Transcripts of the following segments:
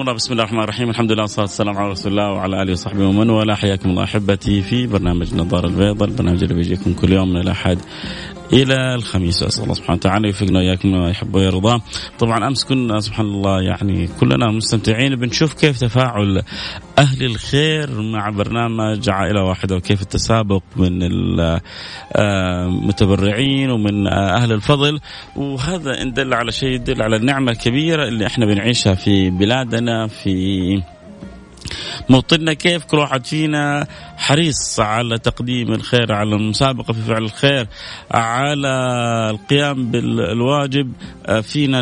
حياكم الله بسم الله الرحمن الرحيم. الحمد لله والصلاة والسلام على رسول الله وعلى آله وصحبه ومن والاه. حياكم الله أحبتي في برنامج نظارة البيضاء. البرنامج اللي بيجيكم كل يوم من الأحد إلى الخميس. أسأل الله سبحانه وتعالى يوفقنا وإياكم ما يحب ويرضى. طبعا أمس كنا سبحان الله يعني كلنا مستمتعين. بنشوف كيف تفاعل أهل الخير مع برنامج عائلة واحدة وكيف التسابق من المتبرعين ومن أهل الفضل. وهذا إن دل على شيء يدل على النعمة الكبيرة اللي إحنا بنعيشها في بلادنا في موطننا كيف كل واحد فينا حريص على تقديم الخير على المسابقة في فعل الخير على القيام بالواجب. آه، فينا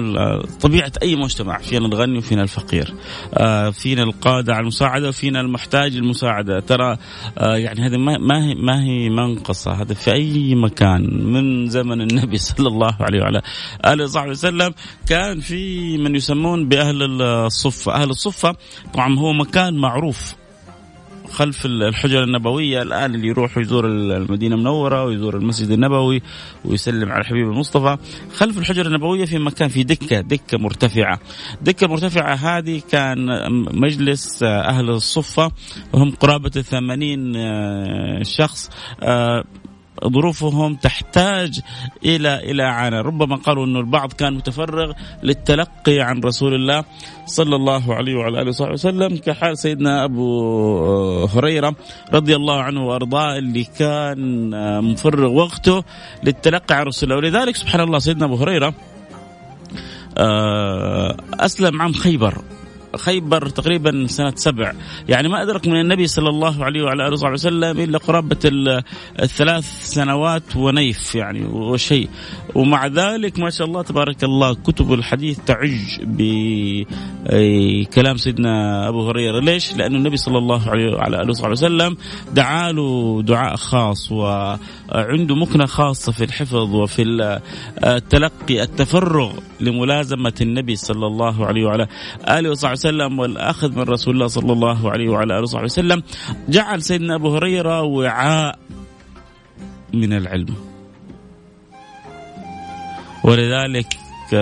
طبيعة أي مجتمع فينا الغني وفينا الفقير. آه، فينا القادة على المساعدة وفينا المحتاج للمساعدة. ترى آه، يعني هذه ما هي ما هي منقصة هذا في أي مكان. من زمن النبي صلى الله عليه وعلى آله وصحبه وسلم كان في من يسمون بأهل الصفة أهل الصفة. طبعا هو مكان معروف خلف الحجرة النبوية الآن اللي يروح يزور المدينة المنورة ويزور المسجد النبوي ويسلم على الحبيب المصطفى. خلف الحجرة النبوية في مكان في دكة دكة مرتفعة. دكة مرتفعة هذه كان مجلس أهل الصفة. وهم قرابة الثمانين شخص. ظروفهم تحتاج إلى إلى عانى. ربما قالوا إنه البعض كان متفرغ للتلقي عن رسول الله صلى الله عليه وعلى آله وصحبه وسلم كحال سيدنا أبو هريرة رضي الله عنه وأرضاه اللي كان مفرغ وقته للتلقي عن رسول الله. ولذلك سبحان الله سيدنا أبو هريرة آه، أسلم عام خيبر. خيبر تقريبا سنة سبع. يعني ما أدرك من النبي صلى الله عليه وعلى آله وصحبه وسلم إلا قرابة الثلاث سنوات ونيف يعني وشيء. ومع ذلك ما شاء الله تبارك الله كتب الحديث تعج بكلام سيدنا أبو هريرة. ليش؟ لأن النبي صلى الله عليه وعلى آله وصحبه وسلم دعا له دعاء خاص وعنده مكنة خاصة في الحفظ وفي التلقي التفرغ لملازمة النبي صلى الله عليه وعلى آله وصحبه وسلم. والأخذ من رسول الله صلى الله عليه وعلى آله وصحبه وسلم. جعل سيدنا أبو هريرة وعاء من العلم. ولذلك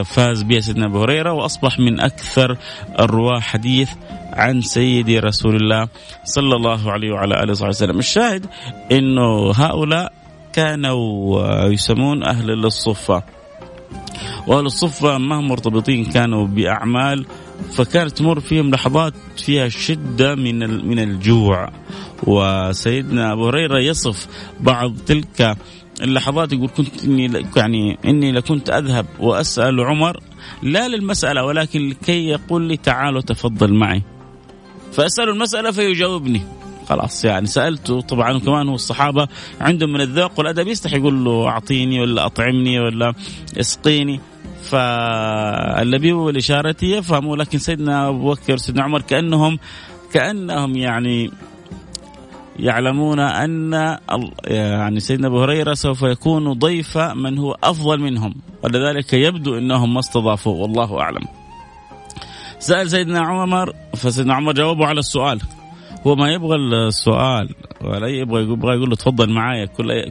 فاز بها سيدنا أبو هريرة وأصبح من أكثر الرواة حديث عن سيدي رسول الله صلى الله عليه وعلى آله وصحبه وسلم، الشاهد إنه هؤلاء كانوا يسمون أهل الصفة. وأهل الصفة ما هم مرتبطين كانوا بأعمال فكانت تمر فيهم لحظات فيها شدة من من الجوع. وسيدنا أبو هريرة يصف بعض تلك اللحظات يقول كنت إني يعني إني لكنت أذهب وأسأل عمر لا للمسألة ولكن لكي يقول لي تعالوا تفضل معي. فاساله المسألة فيجاوبني. خلاص يعني سالته طبعا كمان هو الصحابة عندهم من الذوق والأدب يستحي يقول له أعطيني ولا أطعمني ولا اسقيني. فالنبي والإشارة يفهموا لكن سيدنا أبو بكر سيدنا عمر كأنهم كأنهم يعني يعلمون أن يعني سيدنا أبو هريرة سوف يكون ضيف من هو أفضل منهم ولذلك يبدو إنهم ما استضافوه والله أعلم. سأل سيدنا عمر فسيدنا عمر جاوبه على السؤال هو ما يبغى السؤال ولا يبغى يبغى يقول له تفضل معايا كل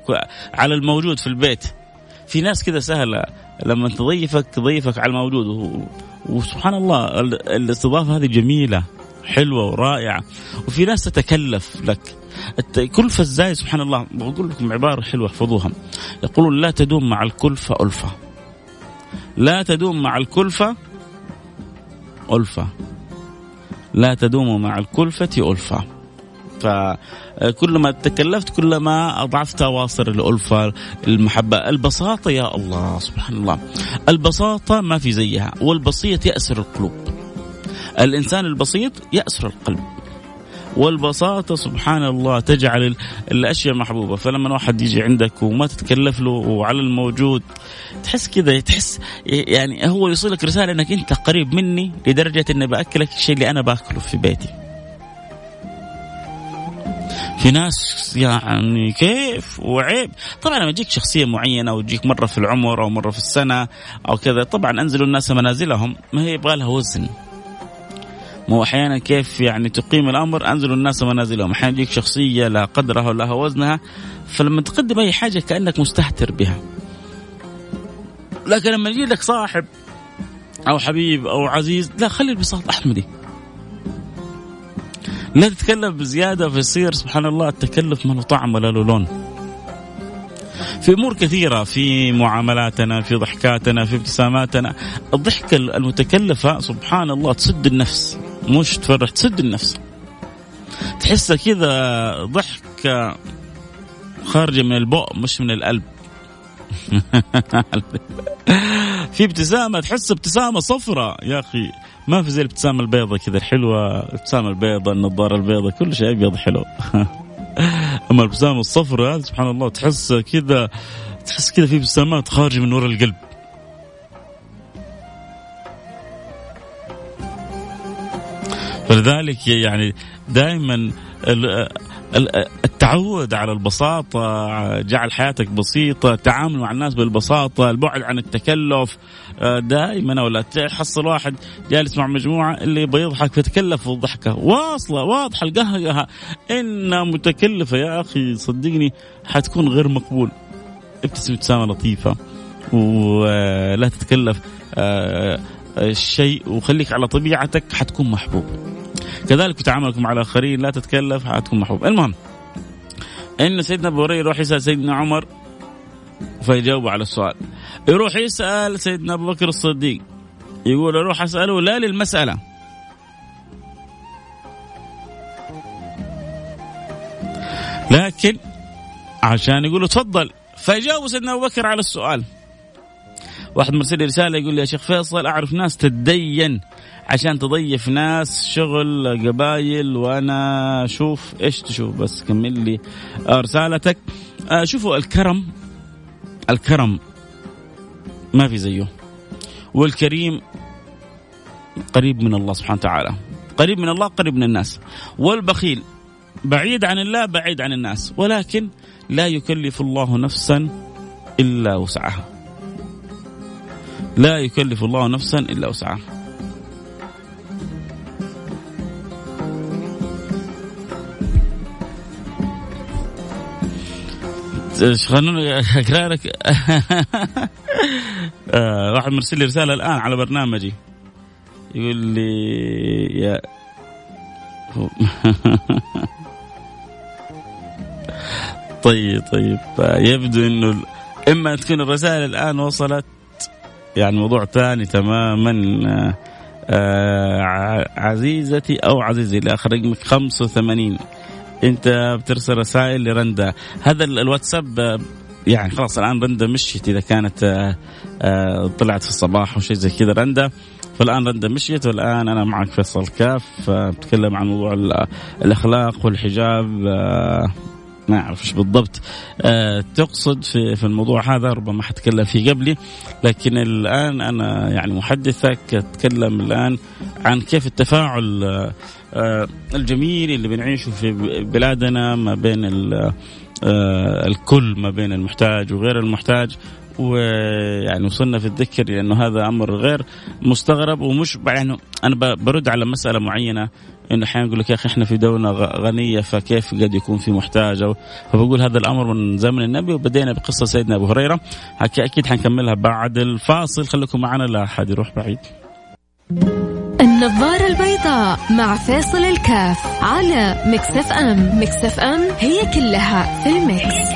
على الموجود في البيت في ناس كذا سهلة لما تضيفك ضيفك على الموجود وسبحان الله الاستضافة هذه جميلة حلوة ورائعة وفي ناس تتكلف لك. كلفة الزايد سبحان الله بقول لكم عبارة حلوة احفظوها. يقولون لا تدوم مع الكلفة ألفة. لا تدوم مع الكلفة ألفة. لا تدوم مع الكلفة ألفة. فكلما تكلفت كلما أضعفت أواصر الألفة المحبة. البساطة يا الله سبحان الله. البساطة ما في زيها والبسيط يأسر القلوب. الإنسان البسيط يأسر القلب. والبساطة سبحان الله تجعل الأشياء محبوبة فلما واحد يجي عندك وما تتكلف له وعلى الموجود تحس كذا تحس يعني هو يوصلك رسالة أنك أنت قريب مني لدرجة أني بأكلك الشيء اللي أنا باكله في بيتي. في ناس يعني كيف وعيب. طبعا لما يجيك شخصية معينة أو تجيك مرة في العمر أو مرة في السنة أو كذا طبعا أنزلوا الناس منازلهم. ما هي يبغى لها وزن. مو أحيانا كيف يعني تقيم الأمر انزلوا الناس منازلهم. أحيانا يجيك شخصية لها قدرها ولها وزنها فلما تقدم أي حاجة كأنك مستهتر بها. لكن لما يجي لك صاحب أو حبيب أو عزيز لا خلي البساط أحمدي. لا تتكلم بزياده فيصير سبحان الله التكلف ما له طعم ولا له لون في أمور كثيرة في معاملاتنا في ضحكاتنا في ابتساماتنا. الضحكه المتكلفة سبحان الله تسد النفس. مش تفرح تسد النفس. تحسها كذا ضحكة خارجة من البؤ مش من القلب. في ابتسامة تحس ابتسامة صفراء يا أخي ما في زي الابتسامة البيضة كذا الحلوة الابتسامة البيضة النظارة البيضة كل شيء أبيض حلو. أما الابتسامة الصفراء سبحان الله تحس كذا تحس كذا في ابتسامات خارجة من وراء القلب. فلذلك يعني دائما التعود على البساطة جعل حياتك بسيطة التعامل مع الناس بالبساطة البعد عن التكلف دائما ولا تحصل واحد جالس مع مجموعة اللي يبغى يضحك فيتكلف الضحكة واصلة واضحة القهقهة. إنها متكلفة يا أخي صدقني حتكون غير مقبول. ابتسم ابتسامة لطيفة ولا تتكلف الشيء وخليك على طبيعتك حتكون محبوب. كذلك في مع الآخرين لا تتكلف حتكون محبوب. المهم إن سيدنا أبو هريرة يروح يسأل سيدنا عمر فيجاوب على السؤال. يروح يسأل سيدنا أبو بكر الصديق. يقول أروح أسأله لا للمسألة. لكن عشان يقول تفضل. فيجاوب سيدنا أبو بكر على السؤال. واحد مرسل لي رسالة يقول لي يا شيخ فيصل أعرف ناس تتدين عشان تضيف ناس شغل قبايل وأنا شوف إيش تشوف. بس كمل لي رسالتك. آه شوفوا الكرم الكرم ما في زيه. والكريم قريب من الله سبحانه وتعالى. قريب من الله قريب من الناس. والبخيل بعيد عن الله بعيد عن الناس. ولكن لا يكلف الله نفسا إلا وسعها. لا يكلف الله نفسا إلا وسعها. خلوني اقرا لك واحد مرسل لي رسالة الآن على برنامجي. يقول لي يا طيب طيب. يبدو إنه إما تكون الرسائل الآن وصلت يعني موضوع ثاني تماما آه عزيزتي أو عزيزي الآخر رقمك 85 أنت بترسل رسائل لرندا. هذا الواتساب يعني خلاص الآن رندا مشيت إذا كانت آه، آه، طلعت في الصباح أو شيء زي كذا رندا. فالآن رندا مشيت والآن أنا معك فيصل كاف بتكلم عن موضوع الأخلاق والحجاب آه، ما أعرف إيش بالضبط. أه تقصد في في الموضوع هذا ربما حتكلم فيه قبلي لكن الآن أنا يعني محدثك اتكلم الآن عن كيف التفاعل أه الجميل اللي بنعيشه في بلادنا ما بين أه الكل ما بين المحتاج وغير المحتاج. ويعني وصلنا في الذكر لأنه هذا أمر غير مستغرب ومش يعني أنا برد على مسألة معينة. إنه أحيانا يقول لك يا أخي إحنا في دوله غنية فكيف قد يكون في محتاج؟ أو فبقول هذا الأمر من زمن النبي وبدينا بقصة سيدنا أبو هريرة. أكيد حنكملها بعد الفاصل. خليكم معنا لا أحد يروح بعيد. النظارة البيضاء مع فيصل الكاف على Mix FM. Mix FM هي كلها في ال mix,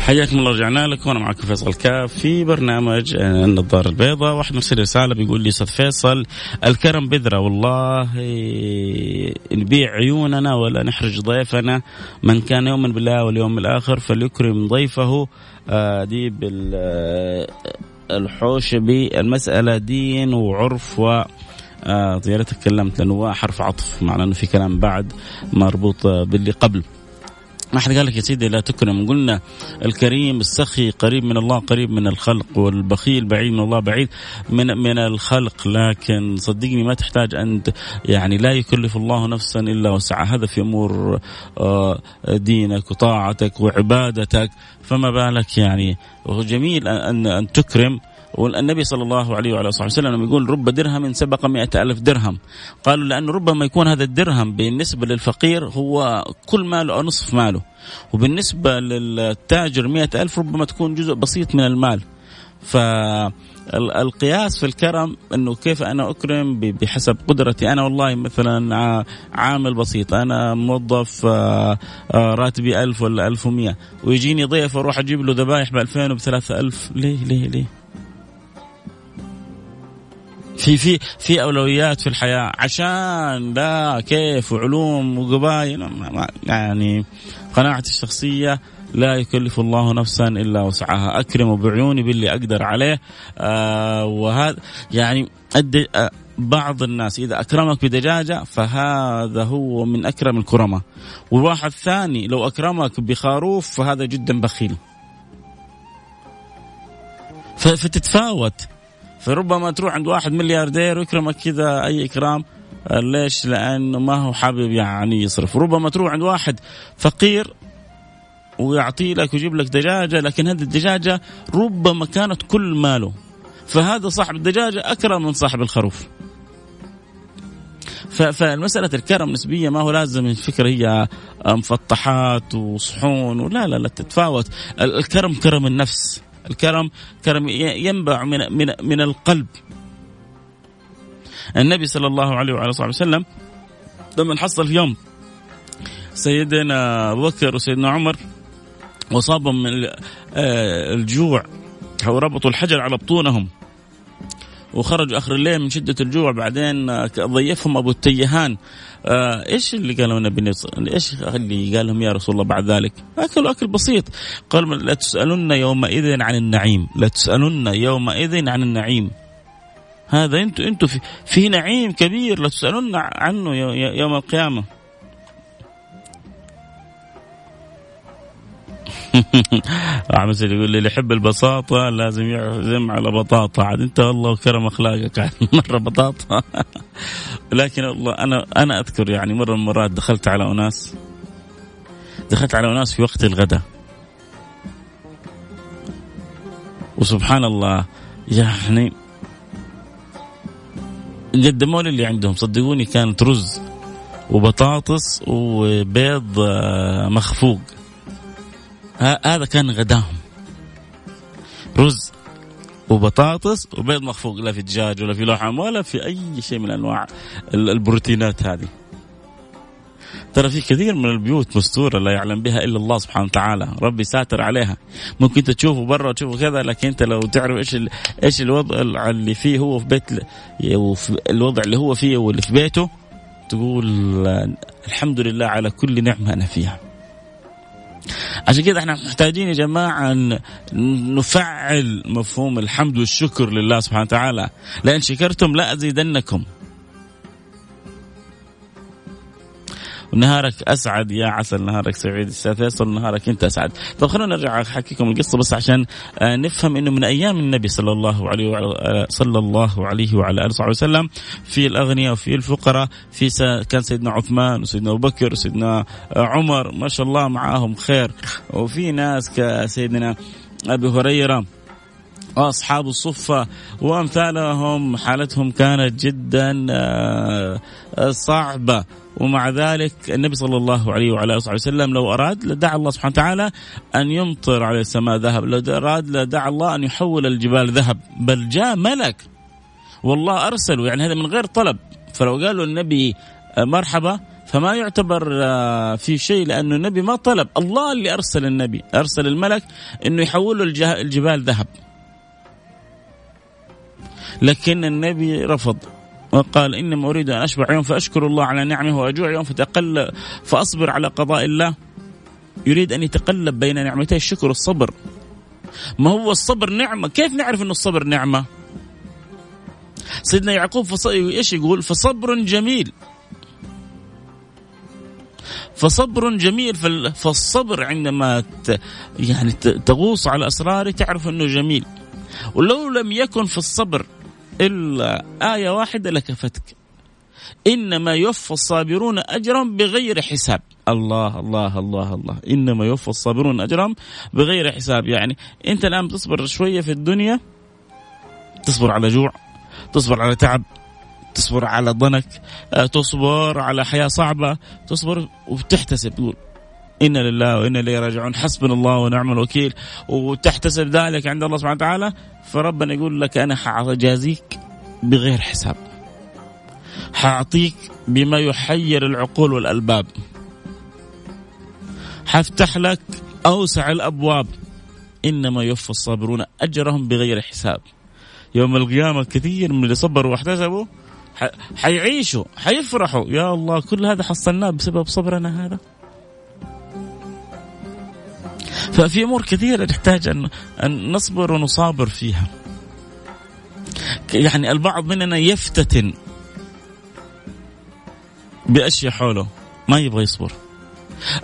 حياكم الله رجعنا لكم. وأنا معكم فيصل كاف في برنامج النظارة البيضاء. واحد مرسل رسالة بيقول لي أستاذ فيصل الكرم بذرة. والله نبيع عيوننا ولا نحرج ضيفنا من كان يؤمن بالله واليوم الآخر فليكرم ضيفه. آه، دي بالحوشبي المساله دين وعرف و آه يا تكلمت لأنه حرف عطف معناه إنه في كلام بعد مربوط باللي قبل. ما حد قال لك يا سيدي لا تكرم. قلنا الكريم السخي قريب من الله قريب من الخلق والبخيل بعيد من الله بعيد من من الخلق. لكن صدقني ما تحتاج أن يعني لا يكلف الله نفسا إلا وسعها. هذا في أمور آه، دينك وطاعتك وعبادتك. فما بالك يعني؟ جميل ان أن تكرم. والنبي صلى الله عليه وعلى آله وسلم يقول رب درهم سبق مئة ألف درهم. قالوا لأنه ربما يكون هذا الدرهم بالنسبة للفقير هو كل ماله أو نصف ماله. وبالنسبة للتاجر مئة ألف ربما تكون جزء بسيط من المال. فالقياس في الكرم إنه كيف أنا أكرم بحسب قدرتي. أنا والله مثلا عامل بسيط. أنا موظف آه، آه، راتبي ألف ولا ألف ومئة. ويجيني ضيف أروح أجيب له ذبايح ب 2000 وب 3000 ليه ليه ليه؟ في في في أولويات في الحياة. عشان لا كيف وعلوم وقبايل يعني قناعتي الشخصية لا يكلف الله نفسا إلا وسعها. أكرم بعيوني باللي أقدر عليه. آه وهذا يعني آه بعض الناس إذا أكرمك بدجاجة فهذا هو من أكرم الكرماء وواحد ثاني لو أكرمك بخروف فهذا جدا بخيل. فتتفاوت. فربما تروح عند واحد ملياردير ويكرمك كذا أي إكرام. ليش؟ لأنه ما هو حابب يعني يصرف، ربما تروح عند واحد فقير ويعطي لك ويجيب لك دجاجة لكن هذه الدجاجة ربما كانت كل ماله. فهذا صاحب الدجاجة أكرم من صاحب الخروف. فمسألة الكرم نسبية ما هو لازم الفكرة هي مفطحات وصحون ولا لا لا تتفاوت. الكرم كرم النفس. الكرم كرم ينبع من من من القلب. النبي صلى الله عليه وعلى صحبه وسلم لما حصل يوم سيدنا أبو بكر وسيدنا عمر وصابهم من آه، الجوع وربطوا الحجر على بطونهم وخرجوا آخر الليل من شدة الجوع بعدين ضيفهم أبو التيهان آه إيش اللي قالوا النبي إيش اللي قال لهم يا رسول الله بعد ذلك؟ أكلوا أكل بسيط. قال لا تسألن يومئذ عن النعيم. لا تسألن يومئذ عن النعيم. هذا أنتم أنتم في, في نعيم كبير. لا تسألن عنه يوم القيامة. عم يقول لي اللي يحب البساطة لازم يعزم على بطاطا. عاد انت والله وكرم أخلاقك مرة بطاطا. لكن الله أنا أنا أذكر يعني مرة من المرات دخلت على أناس دخلت على أناس في وقت الغداء. وسبحان الله يعني قدموا لي اللي عندهم. صدقوني كانت رز وبطاطس وبيض آه، مخفوق. هذا كان غداهم رز وبطاطس وبيض مخفوق لا في دجاج ولا في لحم ولا في أي شيء من أنواع البروتينات هذه ترى في كثير من البيوت مستورة لا يعلم بها إلا الله سبحانه وتعالى، ربي ساتر عليها. ممكن تشوفه برا وتشوفه كذا لكن أنت لو تعرف إيش إيش الوضع اللي فيه هو في بيت الوضع اللي هو فيه واللي في بيته تقول الحمد لله على كل نعمة أنا فيها. عشان كذا إحنا محتاجين يا جماعة نفعل مفهوم الحمد والشكر لله سبحانه وتعالى. لأن شكرتم لا ونهارك أسعد. يا عسل نهارك سعيد. أستاذ فيصل نهارك أنت أسعد. طب خلونا نرجع أحكيكم القصة بس عشان آه، نفهم إنه من أيام النبي صلى الله عليه وعلى آه، صلى الله عليه وعلى آله وصحبه وسلم في الأغنياء وفي الفقراء في كان سيدنا عثمان وسيدنا أبو بكر وسيدنا آه، عمر. ما شاء الله معاهم خير. وفي ناس كسيدنا أبي هريرة وأصحاب الصفة وأمثالهم حالتهم كانت جدا صعبة. ومع ذلك النبي صلى الله عليه وعلى آله وسلم لو أراد لدعا الله سبحانه وتعالى أن يمطر على السماء ذهب، لو أراد لدعا الله أن يحول الجبال ذهب، بل جاء ملك. والله ارسله يعني هذا من غير طلب، فلو قالوا النبي مرحبا فما يعتبر آه، في شيء لأنه النبي ما طلب. الله اللي أرسل النبي. أرسل الملك أنه يحول له الجبال ذهب. لكن النبي رفض. وقال إنما أريد أن أشبع يوم فأشكر الله على نعمه وأجوع يوم فتقل فأصبر على قضاء الله. يريد أن يتقلب بين نعمتي الشكر والصبر. ما هو الصبر نعمة؟ كيف نعرف أن الصبر نعمة؟ سيدنا يعقوب. إيش يقول؟ فصبر جميل. فصبر جميل فالصبر عندما. يعني تغوص على اسراره تعرف إنه جميل. ولو لم يكن في الصبر إلا آية واحدة لكفتك إنما يوفى الصابرون أجرهم بغير حساب. الله الله الله الله. إنما يوفى الصابرون أجرهم بغير حساب. يعني أنت الآن تصبر شوية في الدنيا تصبر على جوع تصبر على تعب تصبر على ضنك آه، تصبر على حياة صعبة تصبر وتحتسب تقول إنا لله وإنا إليه راجعون. حسبنا الله ونعم الوكيل. وتحتسب ذلك عند الله سبحانه وتعالى. فربنا يقول لك أنا حأجازيك بغير حساب. حأعطيك بما يحير العقول والألباب. حفتح لك أوسع الأبواب. إنما يوفى الصابرون أجرهم بغير حساب. يوم القيامة كثير من اللي صبروا واحتسبوا حيعيشوا حيفرحوا. يا الله كل هذا حصلناه بسبب صبرنا هذا؟ ففي أمور كثيرة نحتاج ان أن نصبر ونصابر فيها. يعني البعض مننا يفتتن بأشياء حوله ما يبغى يصبر.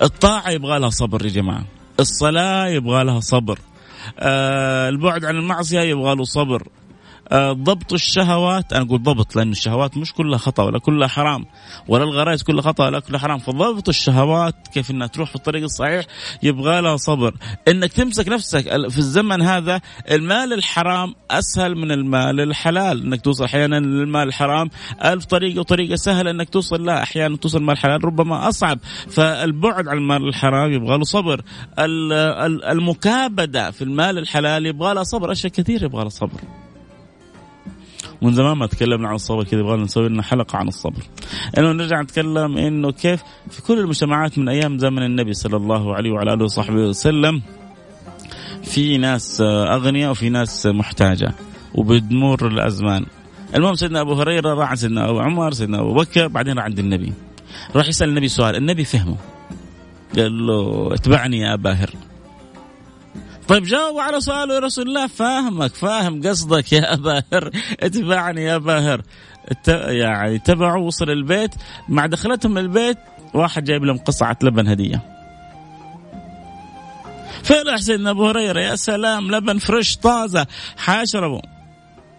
الطاعة يبغى لها صبر يا جماعة. الصلاة يبغى لها صبر. آه البعد عن المعصية يبغى له صبر. آه، ضبط الشهوات. أنا أقول ضبط لأن الشهوات مش كلها خطأ ولا كلها حرام. ولا الغرائز كلها خطأ ولا كلها حرام. فضبط الشهوات كيف إنها تروح في الطريق الصحيح يبغى لها صبر. إنك تمسك نفسك في الزمن هذا المال الحرام أسهل من المال الحلال. إنك توصل أحيانا للمال الحرام ألف طريقة وطريقة سهلة. إنك توصل لها أحيانا توصل المال الحلال ربما أصعب. فالبعد عن المال الحرام يبغى له صبر. المكابدة في المال الحلال يبغى لها صبر. أشياء كثير يبغى لها صبر. من زمان ما تكلمنا عن الصبر كذا يبغى نسوي لنا حلقة عن الصبر. إنه نرجع نتكلم إنه كيف في كل المجتمعات من أيام زمن النبي صلى الله عليه وعلى آله وصحبه وسلم في ناس أغنياء وفي ناس محتاجة وبتمر الأزمان. المهم سيدنا أبو هريرة راح عند سيدنا أبو عمر سيدنا أبو بكر بعدين راح عند النبي. راح يسأل النبي سؤال، النبي فهمه. قال له اتبعني يا أبا هر. طيب جاوب على سؤاله يا رسول الله. فاهمك فاهم قصدك يا باهر. اتبعني يا باهر. يعني تبعوا وصل البيت. مع دخلتهم البيت واحد جايب لهم قصعة لبن هدية. فرح سيدنا أبو هريرة يا سلام لبن فريش طازة. حاشربه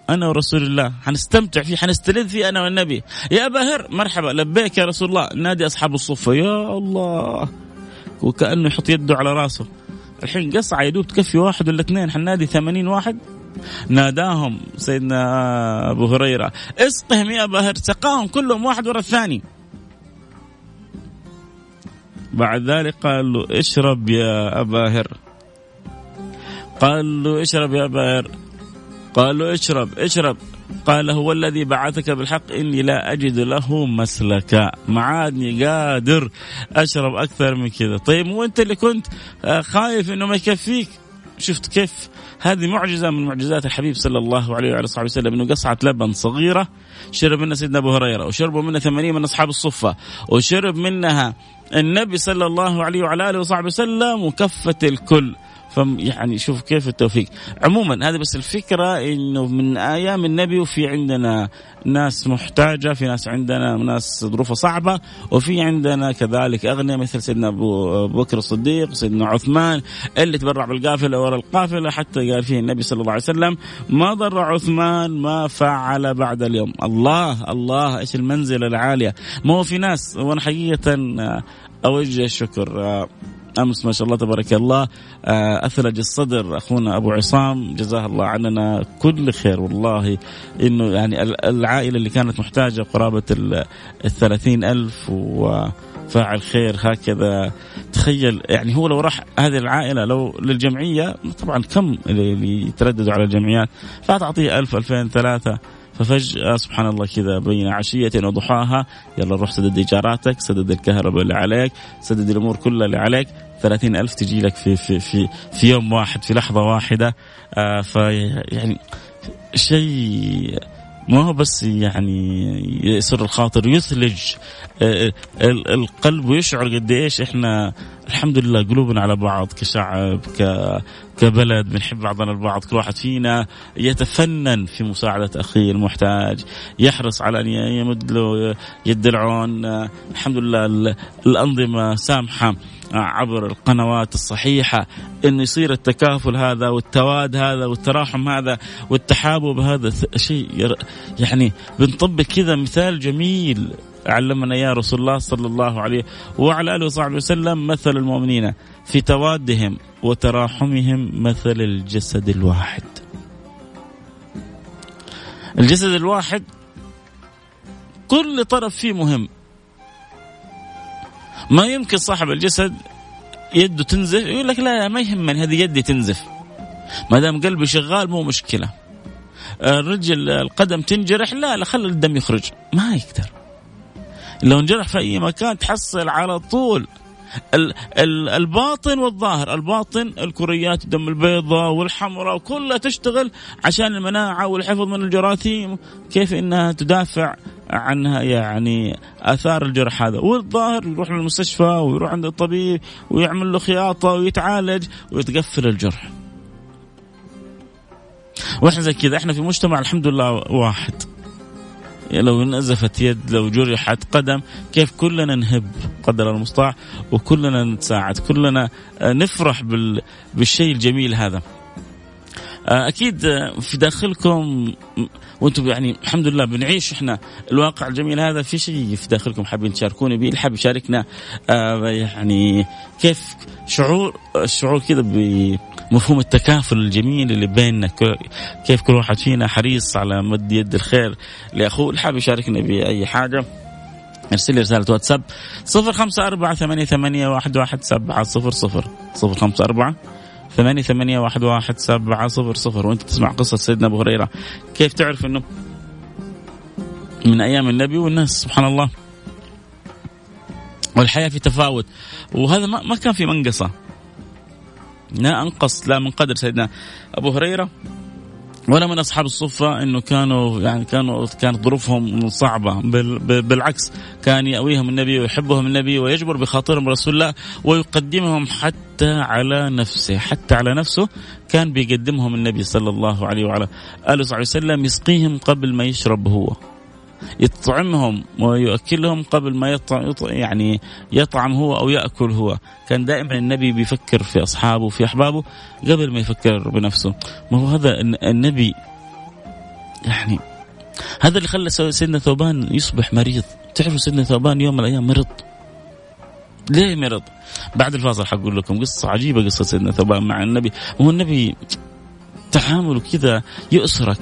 أنا ورسول الله حنستمتع فيه حنستلذ فيه أنا والنبي. يا باهر مرحبا لبيك يا رسول الله. نادي أصحاب الصفه يا الله. وكأنه يحط يده على راسه. الحين قصعة يدوب تكفي واحد ولا اثنين. حنادي ثمانين واحد. ناداهم سيدنا أبو هريرة. اسقهم يا بهر. سقاهم كلهم واحد ورا الثاني. بعد ذلك قال له اشرب يا أبا هر. قال له اشرب يا أبا هر. قال له اشرب اشرب. قال هو الذي بعثك بالحق إني لا أجد له مسلكا معادني قادر أشرب أكثر من كذا. طيب وأنت اللي كنت آه، خايف أنه ما يكفيك؟ شفت كيف؟ هذه معجزة من معجزات الحبيب صلى الله عليه وعلى صحبه وسلم أنه قصعة لبن صغيرة شرب منها سيدنا أبو هريرة وشربوا منها ثمانين من أصحاب الصفة وشرب منها النبي صلى الله عليه وعلى آله وصحبه وسلم وكفت الكل. يعني شوف كيف التوفيق. عموما هذه بس الفكرة إنه من أيام النبي وفي عندنا ناس محتاجة في ناس عندنا ناس ظروفها صعبة وفي عندنا كذلك أغنياء مثل سيدنا أبو بكر الصديق سيدنا عثمان اللي تبرع بالقافلة ورا القافلة حتى قال فيه النبي صلى الله عليه وسلم ما ضر عثمان ما فعل بعد اليوم. الله الله إيش المنزلة العالية. ما هو في ناس وأنا حقيقة أوجه الشكر. أمس ما شاء الله تبارك الله آه، أثلج الصدر أخونا أبو عصام جزاه الله عننا كل خير والله. إنه يعني العائلة اللي كانت محتاجة قرابة ال ألف وفاعل خير هكذا. تخيل يعني هو لو راح هذه العائلة لو للجمعية طبعا كم اللي يترددوا على الجمعيات؟ فتعطيه ألف ألفين ثلاثة ففجأة سبحان الله كذا بين عشية وضحاها يلا روح سدد إيجاراتك سدد الكهرباء اللي عليك سدد الأمور كلها اللي عليك. ثلاثين ألف تجي لك في, في, في, في يوم واحد في لحظة واحدة. آه فيعني شيء ما هو بس يعني يسر الخاطر يثلج آه، القلب ويشعر قد إيش إحنا الحمد لله قلوبنا على بعض كشعب كبلد بنحب بعضنا البعض. كل واحد فينا يتفنن في مساعدة أخيه المحتاج. يحرص على أن يمد له يد العون الحمد لله الأنظمة سامحة. عبر القنوات الصحيحة أن يصير التكافل هذا والتواد هذا والتراحم هذا والتحابب هذا شيء يعني بنطبق كذا مثال جميل علمنا يا رسول الله صلى الله عليه وعلى آله وصحبه وسلم مثل المؤمنين في توادهم وتراحمهم مثل الجسد الواحد. الجسد الواحد كل طرف فيه مهم. ما يمكن صاحب الجسد يده تنزف يقول لك لا ما يهمني هذه يدي تنزف. ما دام قلبي شغال مو مشكلة. الرجل القدم تنجرح لا لا خلي الدم يخرج ما يقدر لو انجرح في أي مكان تحصل على طول الباطن والظاهر. الباطن الكريات الدم البيضاء والحمراء وكلها تشتغل عشان المناعة والحفظ من الجراثيم. كيف إنها تدافع عنها؟ يعني آثار الجرح هذا. والظاهر يروح للمستشفى ويروح عند الطبيب ويعمل له خياطة ويتعالج ويتقفل الجرح. وإحنا زي كذا إحنا في مجتمع الحمد لله واحد. لو نزفت يد لو جرحت قدم كيف كلنا نهب قدر المستطاع وكلنا نتساعد كلنا آه، نفرح بالشيء الجميل هذا. أكيد آه، في داخلكم وأنتم يعني الحمد لله بنعيش إحنا الواقع الجميل هذا. في شيء في داخلكم حابين تشاركوني به حاب يشاركنا يعني كيف شعور الشعور كذا مفهوم التكافل الجميل اللي بيننا؟ كيف كل واحد فينا حريص على مد يد الخير لأخوه؟ اللي حاب يشاركنا باي حاجة ارسل لي رسالة واتساب صفر خمسة أربعة ثمانية, ثمانية واحد, واحد سبعة صفر صفر صفر خمسة أربعة. ثمانية ثمانية واحد, واحد سبعة صفر صفر. وأنت تسمع قصة سيدنا أبو هريرة. كيف تعرف أنه من أيام النبي والناس؟ سبحان الله. والحياة في تفاوت. وهذا ما كان في منقصة. لا أنقص لا من قدر سيدنا أبو هريرة. ولا من أصحاب الصفة إنه كانوا يعني كانوا كانت ظروفهم صعبة. بالعكس كان يأويهم النبي ويحبهم النبي ويجبر بخاطرهم رسول الله ويقدمهم حتى على نفسه. حتى على نفسه كان بيقدمهم النبي صلى الله عليه وعلى آله وصحبه وسلم يسقيهم قبل ما يشرب هو. يطعمهم ويؤكلهم قبل ما يطعم يعني يطعم هو أو يأكل هو. كان دائما النبي بيفكر في أصحابه وفي أحبابه قبل ما يفكر بنفسه. ما هو هذا النبي يعني هذا اللي خلى سيدنا ثوبان يصبح مريض. تعرفوا سيدنا ثوبان يوم من الأيام مرض؟ ليه مرض؟ بعد الفاصل حقول لكم قصة عجيبة قصة سيدنا ثوبان مع النبي. هو النبي تعامله كذا يؤسرك.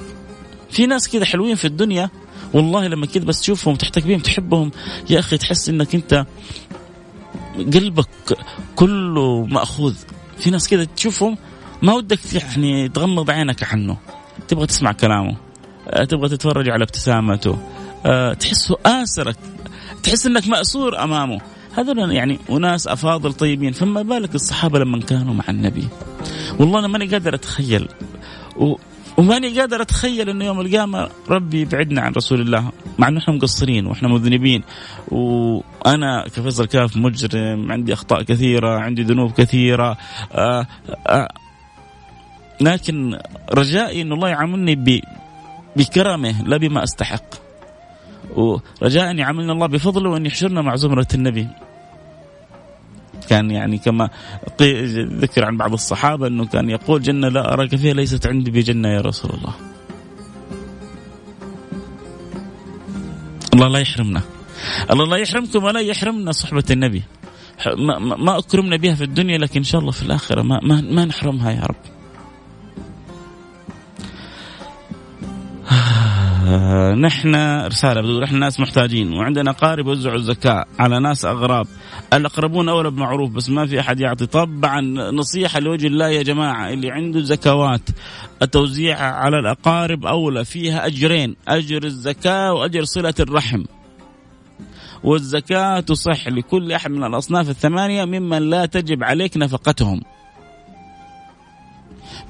في ناس كذا حلوين في الدنيا والله لما كذا بس تشوفهم تحتك بهم تحبهم يا أخي تحس إنك أنت قلبك كله مأخوذ. في ناس كذا تشوفهم ما ودك يعني تغمض عينك عنه. تبغى تسمع كلامه آه، تبغى تتفرج على ابتسامته آه، تحسه آسرك تحس إنك مأسور أمامه. هذول يعني أناس أفاضل طيبين. فما بالك الصحابة لما كانوا مع النبي؟ والله أنا ماني قادر أتخيل. وماني قادر أتخيل إنه يوم القيامة ربي يبعدنا عن رسول الله مع إنه إحنا مقصرين وإحنا مذنبين. وأنا كفيصل كاف مجرم عندي أخطاء كثيرة عندي ذنوب كثيرة آآ آه، آآ آه، لكن رجائي ان الله يعاملني بكرمه لا بما أستحق. ورجاء أن يعاملنا الله بفضله وأن يحشرنا مع زمرة النبي. كان يعني كما ذكر عن بعض الصحابة أنه كان يقول جنة لا أراك فيها ليست عندي بجنة يا رسول الله. الله لا يحرمنا. الله لا يحرمكم ولا يحرمنا صحبة النبي. ما, أكرمنا بها في الدنيا لكن إن شاء الله في الآخرة ما, ما, ما نحرمها يا رب. آه نحن رسالة بتقول إحنا ناس محتاجين وعندنا قارب يوزعوا الزكاة على ناس أغراب. الأقربون أولى بمعروف بس ما في أحد يعطي. طبعا نصيحة لوجه الله يا جماعة اللي عنده زكوات التوزيع على الأقارب أولى فيها أجرين أجر الزكاة وأجر صلة الرحم. والزكاة تصح لكل أحد من الأصناف الثمانية ممن لا تجب عليك نفقتهم.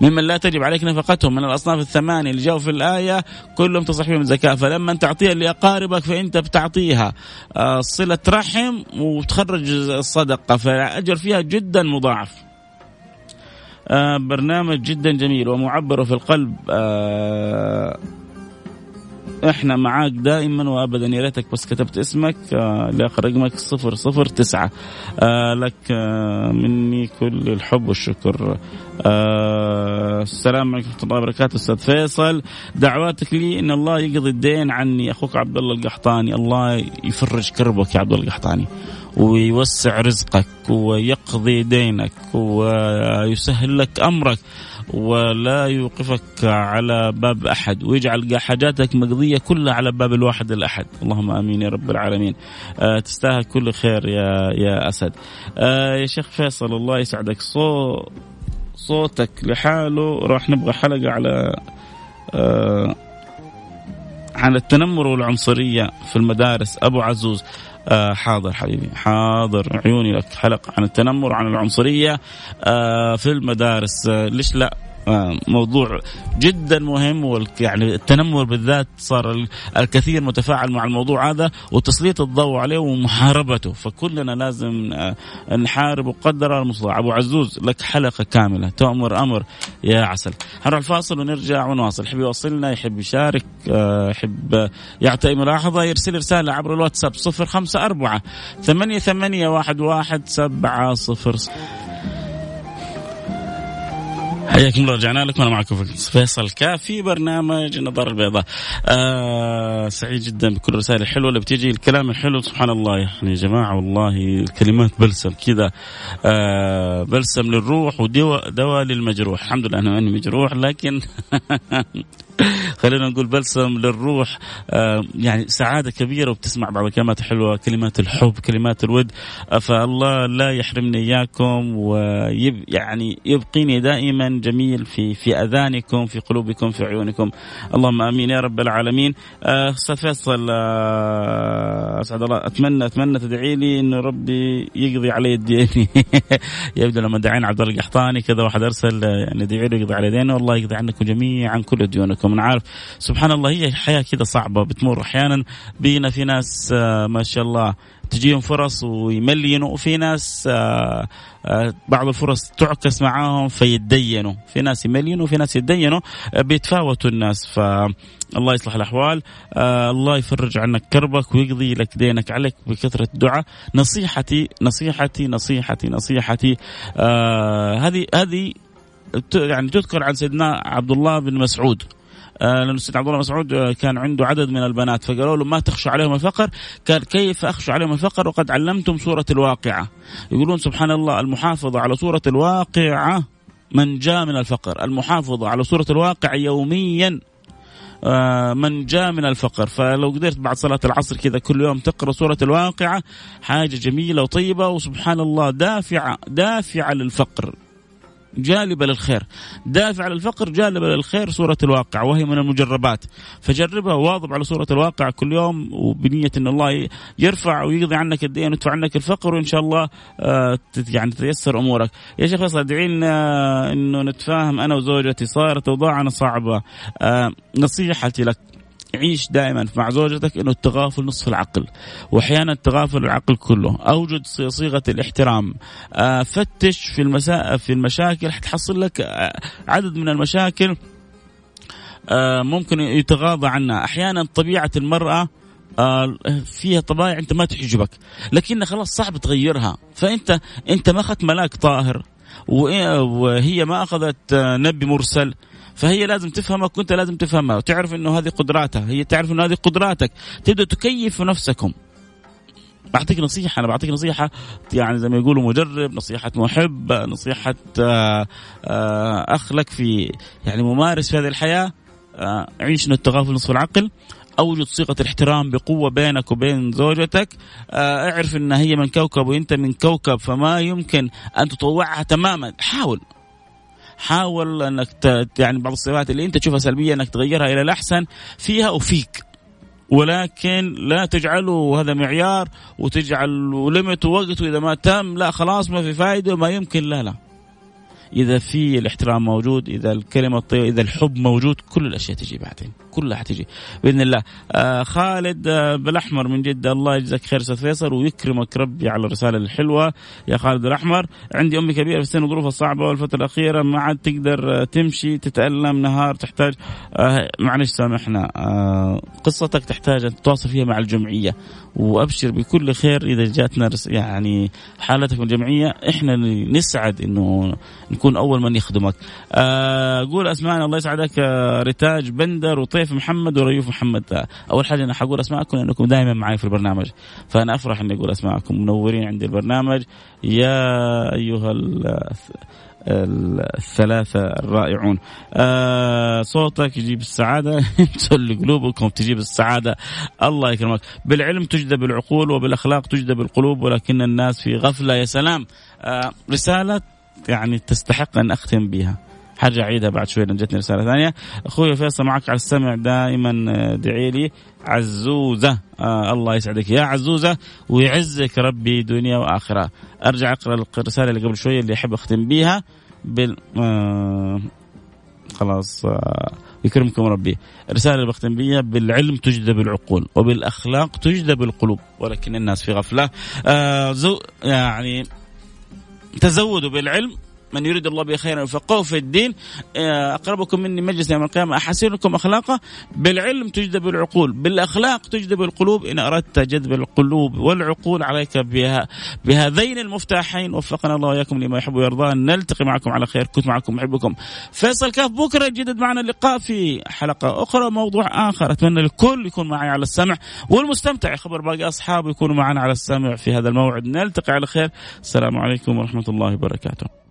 ممن لا تجب عليك نفقتهم من الأصناف الثمانية اللي جاوا في الآية كلهم تصح فيهم الزكاه فلما تعطيها لأقاربك فانت بتعطيها آه، صلة رحم وتخرج الصدقة. فالأجر فيها جدا مضاعف. آه، برنامج جدا جميل ومعبر في القلب. آه، إحنا معاك دائما وابدا. يا ريتك بس كتبت اسمك آه لاخر رقمك صفر صفر تسعة. آه لك آه مني كل الحب والشكر. السلام عليكم ورحمة الله وبركاته أستاذ فيصل. دعواتك لي إن الله يقضي الدين عني. أخوك عبد الله القحطاني الله يفرج كربك يا عبد الله القحطاني ويوسع رزقك ويقضي دينك ويسهل لك أمرك. ولا يوقفك على باب أحد ويجعل حاجاتك مقضية كلها على باب الواحد الأحد. اللهم آمين يا رب العالمين. آه تستاهل كل خير يا يا أسد. آه يا شيخ فيصل الله يسعدك. صو صوتك لحاله. راح نبغى حلقة على آه عن التنمر والعنصرية في المدارس. أبو عزوز آه حاضر حبيبي حاضر عيوني لك حلقة عن التنمر عن العنصرية. آه في المدارس آه ليش لا؟ موضوع جدا مهم يعني التنمر بالذات صار الكثير متفاعل مع الموضوع هذا وتسليط الضوء عليه ومحاربته. فكلنا لازم آه، نحارب وقدر المستطاع. أبو عزوز لك حلقة كاملة. تؤمر أمر يا عسل. هنروح الفاصل ونرجع ونواصل. يحب يوصلنا يحب يشارك آه، يحب يعطي ملاحظة يرسل رسالة عبر الواتساب 054 ثمانية ثمانية واحد واحد سبعة صفر حياكم الله رجعنا لكم. أنا معكم فيصل كافي برنامج النظاره البيضاء. آه سعيد جدا بكل الرسائل الحلوة اللي بتيجي الكلام الحلو سبحان الله. يعني يا جماعة والله الكلمات بلسم كذا. آه بلسم للروح ودواء دواء للمجروح. الحمد لله أنا ماني مجروح لكن خلينا نقول بلسم للروح. آه، يعني سعادة كبيرة وبتسمع بعض الكلمات الحلوة كلمات الحب كلمات الود. فالله لا يحرمني إياكم ويب يعني يبقيني دائما جميل في في أذانكم في قلوبكم في عيونكم. اللهم آمين يا رب العالمين. آه، أستاذ فيصل آه، أسعد الله. أتمنى أتمنى تدعي لي انه ربي يقضي علي الدين. يبدو لما دعينا عبد الله القحطاني كذا واحد أرسل يعني ادعي له يقضي على دينه. والله يقضي عنكم جميعا كل ديونكم. أنا عارف سبحان الله هي حياة كذا صعبة بتمر أحيانا. بينا في ناس آه، ما شاء الله تجيهم فرص ويملينوا وفي ناس آه، آه، بعض الفرص تعكس معاهم فيتدينوا. في ناس يملينوا وفي ناس يتدينوا بيتفاوتوا الناس. فالله يصلح الأحوال. الله يفرج عنك كربك ويقضي لك دينك عليك بكثرة الدعاء. نصيحتي نصيحتي نصيحتي نصيحتي هذه هذه يعني تذكر عن سيدنا عبد الله بن مسعود. آه، لأن سيدنا عبد الله مسعود آه، كان عنده عدد من البنات فقالوا له ما تخشوا عليهم الفقر؟ قال كيف أخشوا عليهم الفقر؟ وقد علمتم سورة الواقعة. يقولون سبحان الله المحافظة على سورة الواقعة من جاء من الفقر. المحافظة على سورة الواقع يوميا آه، من جاء من الفقر. فلو قدرت بعد صلاة العصر كذا كل يوم تقرأ سورة الواقعة حاجة جميلة وطيبة وسبحان الله دافعة دافعة للفقر. جالبة للخير. دافع للفقر جالبة للخير سورة الواقع وهي من المجربات. فجربها واظب على سورة الواقع كل يوم وبنية أن الله يرفع ويقضي عنك الدين ويدفع عنك الفقر وإن شاء الله آه، يعني تتيسر أمورك. يا شيخ فيصل أدعي لنا أنه نتفاهم أنا وزوجتي صارت أوضاعنا صعبة. آه، نصيحتي لك عيش دائما مع زوجتك إنه التغافل نصف العقل. واحيانا التغافل العقل كله. أوجد صيغة الاحترام. آه، فتش في المسا... في المشاكل. حتحصل لك آه، عدد من المشاكل آه، ممكن يتغاضى عنها. أحيانا طبيعة المرأة فيها طبائع أنت ما تعجبك لكن خلاص صعب تغيرها. فأنت أنت ما أخذت ملاك طاهر. وهي ما أخذت نبي مرسل. فهي لازم تفهمك وانت لازم تفهمها. وتعرف إنه هذه قدراتها. هي تعرف إنه هذه قدراتك. تبدأ تكيف نفسكم. بعطيك نصيحة. أنا بعطيك نصيحة. يعني زي ما يقولوا مجرب نصيحة محب نصيحة آه، آه، أخ لك في يعني ممارس في هذه الحياة. آه، عيش التغافل نصف العقل. أوجد صيغه الاحترام بقوة بينك وبين زوجتك. اعرف إن هي من كوكب وإنت من كوكب فما يمكن أن تطوعها تماما. حاول. حاول انك ت... يعني بعض الصفات اللي انت تشوفها سلبية انك تغيرها إلى الأحسن فيها وفيك. ولكن لا تجعله هذا معيار وتجعل ليمت ووقت واذا ما تم لا خلاص ما في فائده ما يمكن لا لا. إذا في الاحترام موجود إذا الكلمة الطيبة إذا الحب موجود كل الأشياء تجي بعدين كلها حتجي بإذن الله. آه خالد آه بالأحمر من جدة الله يجزاك خير أستاذ فيصل ويكرمك ربي على الرسالة الحلوة. يا خالد الأحمر عندي أمي كبيرة في السن وظروفها صعبه والفترة الأخيرة ما عاد تقدر آه تمشي تتألم نهار تحتاج آه معلش سامحنا آه قصتك تحتاج أن تتواصل فيها مع الجمعية. وأبشر بكل خير إذا جاتنا يعني حالتك من الجمعية إحنا نسعد إنه نكون أول من يخدمك. آه قول اسماء الله يسعدك آه رتاج بندر وطيف محمد وريوف محمد. آه أول حاجة أنا حقول أسماءكم لأنكم دائما معي في البرنامج. فأنا أفرح إني أقول أسماءكم منورين عندي البرنامج. يا أيها الثلاثة الرائعون. آه صوتك يجيب السعادة. تسل قلوبكم تجيب السعادة. الله يكرمك. بالعلم تجدب العقول وبالأخلاق تجدب القلوب ولكن الناس في غفلة. يا سلام. آه رسالة يعني تستحق أن أختم بها. حاجة أعيدها بعد شوي لأن جتني رسالة ثانية. أخوي فيصل معك على السمع دائما ادعي لي. عزوزة آه الله يسعدك. يا عزوزة ويعزك ربي دنيا وآخرة. أرجع أقرأ الرسالة اللي قبل شوية اللي أحب أختم بيها. بال آه خلاص آه يكرمكم ربي. الرسالة اللي بختم بيها بالعلم تجذب العقول وبالأخلاق تجذب القلوب ولكن الناس في غفلة. آه زو يعني تزودوا بالعلم من يريد الله به خيرا يفقهه في الدين آه، أقربكم مني مجلس يوم القيامة احسنكم اخلاقا بالعلم تجذب العقول بالأخلاق تجذب القلوب إن أردت جذب القلوب والعقول عليك بها بهذين المفتاحين وفقنا الله وإياكم لما يحب ويرضى نلتقي معكم على خير كنت معكم محبكم فيصل كاف بكرة يجدد معنا اللقاء في حلقة أخرى موضوع آخر. أتمنى الكل يكون معي على السمع والمستمتع يخبر باقي اصحابه يكونوا معنا على السمع في هذا الموعد. نلتقي على خير. السلام عليكم ورحمة الله وبركاته.